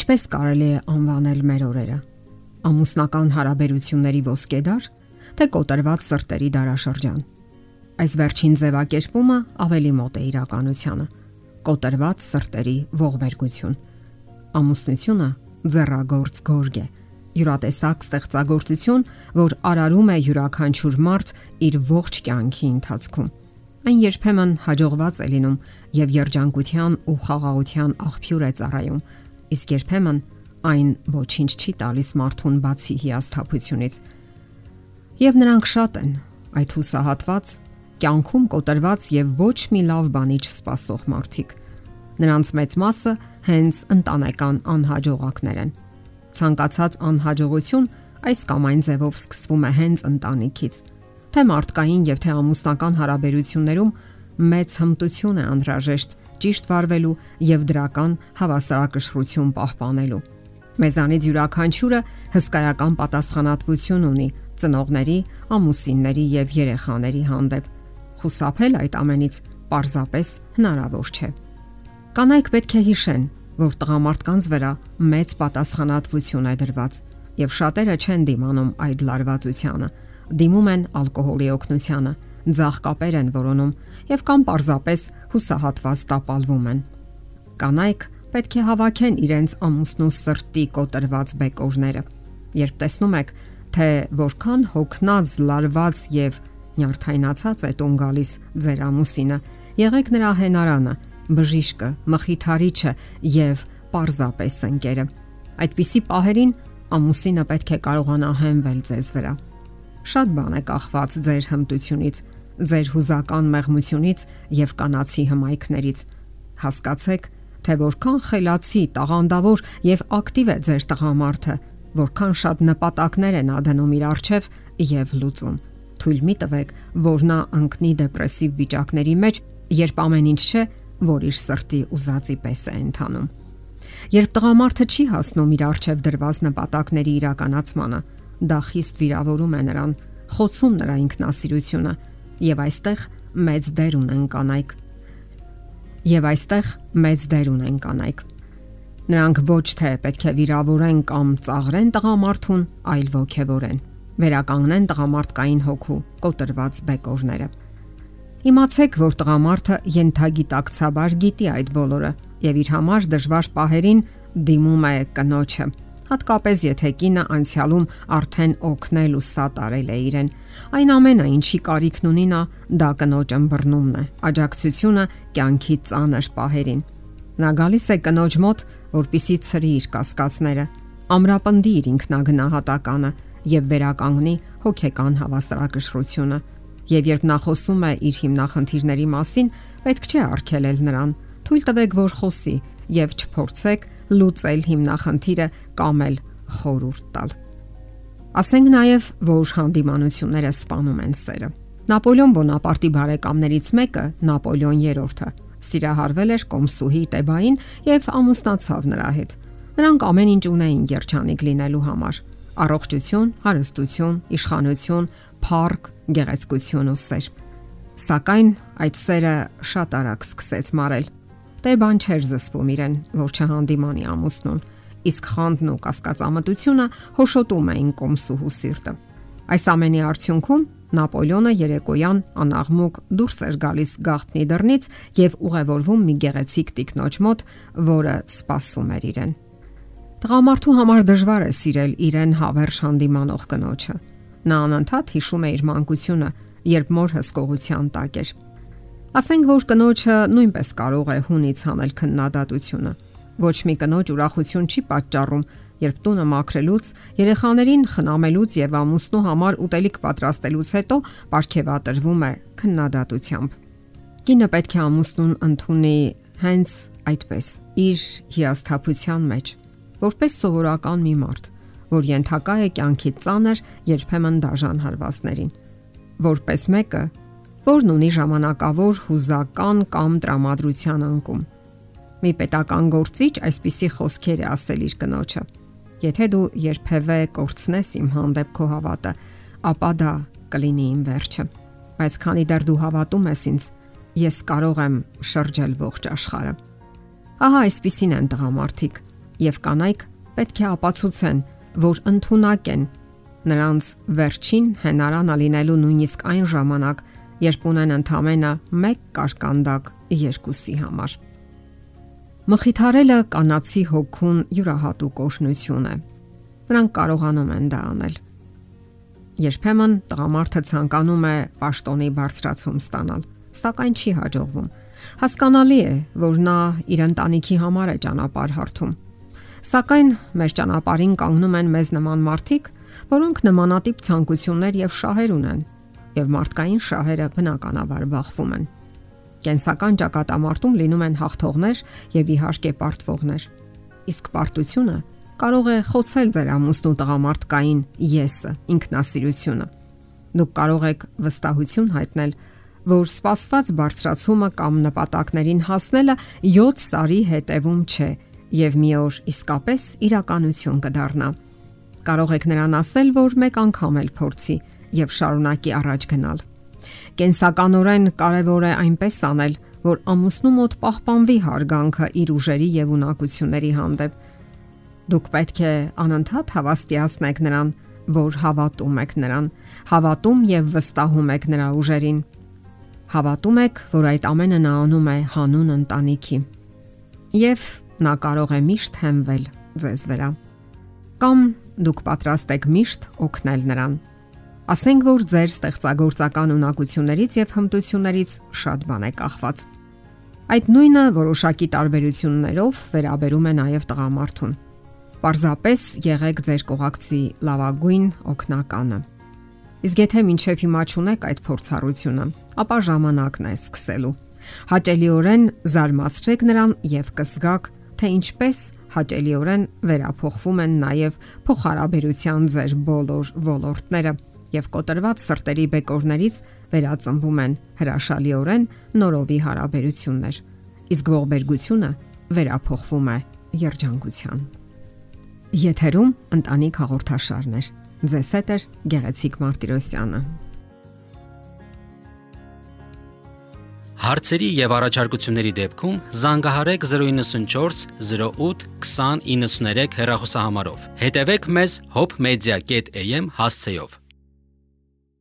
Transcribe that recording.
Ինչպես կարելի է անվանել մեր օրերը։ Ամուսնական հարաբերությունների ոսկեդար, թե կոտրված սրտերի դարաշրջան։ Այս վերջին ձևակերպումը ավելի մոտ է իրականությանը։ Կոտրված սրտերի ողբերգություն։ Ամուսնությունը ձեռագործ գորգ է, յուրատեսակ ստեղծագործություն, որ արարում է յուրաքանչյուր մարդ իր ողջ կյանքի ընթացքում։ Այն երբեմն հաջողված է լինում եւ երջանկության ու խաղաղության աղբյուր է ծառայում, իսկ երբեմն այն ոչինչ չի տալիս մարդուն բացի հիասթափությունից։ Եվ նրանք շատ են, այդ հուսահատված, կյանքում կոտրված եւ ոչ մի լավ բանի չսպասող մարդիկ։ Նրանց մեծ մասը հենց ընտանեկան անհաջողակներ են։ Ցանկացած անհաջողություն այս կամ այն ձևով սկսվում է հենց ընտանիքից։ Թե մարդկային եւ թե ամուսնական հարաբերություններում մեծ հմտություն է անհրաժեշտ ճիշտ վարվելու եւ դրական հավասարակշռություն պահպանելու։ Մեզանից յուրաքանչյուրը հսկայական պատասխանատվություն ունի ծնողների, ամուսինների եւ երեխաների հանդեպ։ Խուսափել այդ ամենից պարզապես հնարավոր չէ։ Կանայք պետք է հիշեն, որ տղամարդկանց վրա մեծ պատասխանատվություն է դրված եւ շատերը չեն դիմանում այդ լարվածությանը, դիմում են ալկոհոլի օգնությանը, ձախ կապեր են որոնում եւ կամ պարզապես հուսահատված տապալվում են։ Կանայք պետք է հավաքեն իրենց ամուսնու սրտի կոտրված բեկորները։ Երբ տեսնում եք, թե որքան հոգնած, լարված եւ նյարդայնացած է տուն գալիս ձեր ամուսինը, եղեք նրա հենարանը, բժիշկը, մխիթարիչը եւ պարզապես ընկերը։ Այդպիսի պահերին ամուսինը պետք է կարողանա հենվել ձեզ վրա։ Շատ բան է կախված ձեր հմտությունից, ձեր հուզական մեղմությունից եւ կանացի հմայքներից։ Հասկացեք, թե որքան խելացի, տաղանդավոր եւ ակտիվ է ձեր տղամարդը, որքան շատ նպատակներ է նա դնում իր առջև եւ լուծում։ Թույլ մի տվեք, որ նա ընկնի դեպրեսիվ վիճակների մեջ, երբ ամեն ինչ չէ, որ իր սրտի ուզածի պես է ընթանում։ Երբ տղամարդը չի հասնում իր առջև դրված նպատակների իրականացմանը, դա խիստ վիրավորում է նրան, խոցում նրա ինքնասիրությունը եւ այստեղ մեծ դեր ունեն կանայք եւ այստեղ մեծ դեր ունեն կանայք։ Նրանք ոչ թե պետք է վիրավորեն կամ ծաղրեն տղամարդուն, այլ ողքեվորեն։ Վերականգնեն տղամարդկային հոգու կոտրված բեկորները։ Իմացեք, որ տղամարդը յենթագիտակցաբար գիտի այդ բոլորը եւ իր համար դժվար պահերին դիմում է կնոջը հատկապես եթե կինը անցյալում արդեն օգնել ու սատարել է իրեն։ Այն ամենը, ինչի կարիքն ունի նա, դա կնոջ ըմբռնումն է, աջակցությունը կյանքի ծանր պահերին։ Նա գալիս է կնոջ մոտ, որpիսի ծրի իր կասկածները, ամրապնդի իր ինքնագնահատականը եւ վերականգնի հոգեկան հավասարակշռությունը։ Եվ երբ նա խոսում է իր հիմնախնդիրների մասին, պետք չէ արգելել նրան։ Թույլ տվեք, որ խոսի եւ չփորձեք լուծել հիմնախնդիրը կամ էլ խորուրդ տալ։ Ասենք նաև, որ հանդիմանությունները սպանում են սերը։ Նապոլեոն Բոնապարտի բարեկամներից մեկը, Նապոլեոն 3-ը, սիրահարվել էր Կոմսուհի Տեբային եւ ամուսնացավ նրա հետ։ Նրանք ամեն ինչ ունեին երջանիկ լինելու համար՝ առողջություն, հարստություն, իշխանություն, փառք, գեղեցկություն ու սեր։ Սակայն այդ սերը շատ արագ սկսեց մարել Տեբան չէր զսպում իրեն, որ չհանդիմանի ամուսնուն, իսկ խանդն ու կասկածամտությունը հոշոտում էին կոմսուհու սիրտը։ Այս ամենի արդյունքում Նապոլեոնը երեկոյան անաղմուկ դուրս էր գալիս գաղտնի դռնից եւ ուղևորվում մի գեղեցիկ տիկնոջ մոտ, որը սպասում էր իրեն։ Տղամարդու համար դժվար է սիրել իրեն հավերժ հանդիմանող կնոջը։ Նա անընդհատ հիշում է իր մանկությունը, երբ մոր հսկողության տակ էր։ Ասենք որ կնոջը նույնպես կարող է հունից անել քննադատությունը։ Ոչ մի կնոջ ուրախություն չի պատճառում, երբ տունը մաքրելուց, երեխաներին խնամելուց եւ ամուսնու համար ուտելիք պատրաստելուց հետո ապարքեվատրվում է քննադատությամբ։ Կինը պետք է ամուսնուն ընդունի հենց այդպես, իր հիասթափության մեջ, որպես սովորական մի մարդ, որ ենթակա է կյանքի ծանր, երբեմն դաժան հարվածներին, որպես մեկը, որն ունի ժամանակավոր հուզական կամ տրամադրության անկում։ Մի պետական գործիչ այսպիսի խոսքեր է ասել իր կնոջը. Եթե դու երբևէ կորցնես իմ հանդեպ քո հավատը, ապա դա կլինի իմ վերջը։ Բայց քանի դեռ դու հավատում ես ինձ, ես կարող եմ շրջել ողջ աշխարհը։ Ահա այսպիսին են տղամարդիկ, եւ կանայք պետք է ապացուցեն, որ ընդունակ են նրանց վերջին հենարան ալինելու նույնիսկ այն ժամանակ, երբ ունեն ընդամենը 1 կարկանդակ երկուսի համար։ Մխիթարելը կանացի հոգուն յուրահատուկ օշնություն է։ Նրանք կարողանում են դա անել։ Երբեմն տղամարդը ցանկանում է պաշտոնի բարձրացում ստանալ, սակայն չի հաջողվում։ Հասկանալի է, որ նա իր ընտանիքի համար է ճանապարհ հարթում։ Սակայն մեր ճանապարհին կանգնում են մեզ նման մարդիկ, որոնք նմանատիպ ցանկություններ եւ շահեր ունեն, եւ մարդկային շահերը բնականաբար բախվում են։ Կենսական ճակատամարտում լինում են հաղթողներ եւ իհարկե պարտվողներ։ Իսկ պարտությունը կարող է խոցել ձեր ամուսնու տղամարդկային եսը, ինքնասիրությունը։ Դուք կարող եք վստահություն հայտնել, որ սպասված բարձրացումը կամ նպատակներին հասնելը 7 տարի հետևում չէ եւ մի օր իսկապես իրականություն կդառնա։ Կարող եք նրան ասել, որ մեկ անգամ էլ փորձի, եւ շարունակի առաջ գնալ։ Կենսականորեն կարևոր է այնպես անել, որ ամուսնու մոտ պահպանվի հարգանքը իր ուժերի եւ ունակությունների հանդեպ Դուք պետք է անընդհատ հավաստիացնեք նրան, որ հավատում եք նրան, հավատում եւ վստահում եք նրա ուժերին։ Հավատում եք, որ այդ ամենը նա անում է հանուն ընտանիքի։ Եվ նա կարող է միշտ հենվել ձեզ վրա։ Կամ դուք պատրաստ եք միշտ օգնել նրան։ Ասենք որ ձեր ստեղծագործական ունակություններից եւ հմտություններից շատ բան է կախված։ Այդ նույնը որոշակի տարբերություններով վերաբերում է նաև տղամարդուն։ Պարզապես եղեք ձեր կողակցի լավագույն օգնականը։ Իսկ եթե մինչև հիմա ճունեք այդ փորձառությունը, ապա ժամանակն է սկսելու։ Հաճելիորեն զարմացրեք նրան եւ կզգաք, թե ինչպես հաճելիորեն վերափոխվում են նաև փոխհարաբերության ձեր բոլոր ոլորտները եւ կոտրված սրտերի բեկորներից վերածնվում են հրաշալիորեն նորովի հարաբերություններ։ Իսկ ողբերգությունը վերափոխվում է երջանկության։ Եթերում ընտանիք հաղորդաշարն է։ Ձեզ հետ է Գեղեցիկ Մարտիրոսյանը։ Հարցերի եւ առաջարկությունների դեպքում զանգահարեք 094 08 2093 հեռախոսահամարով։ Հետևեք մեզ hopmedia.am հասցեով։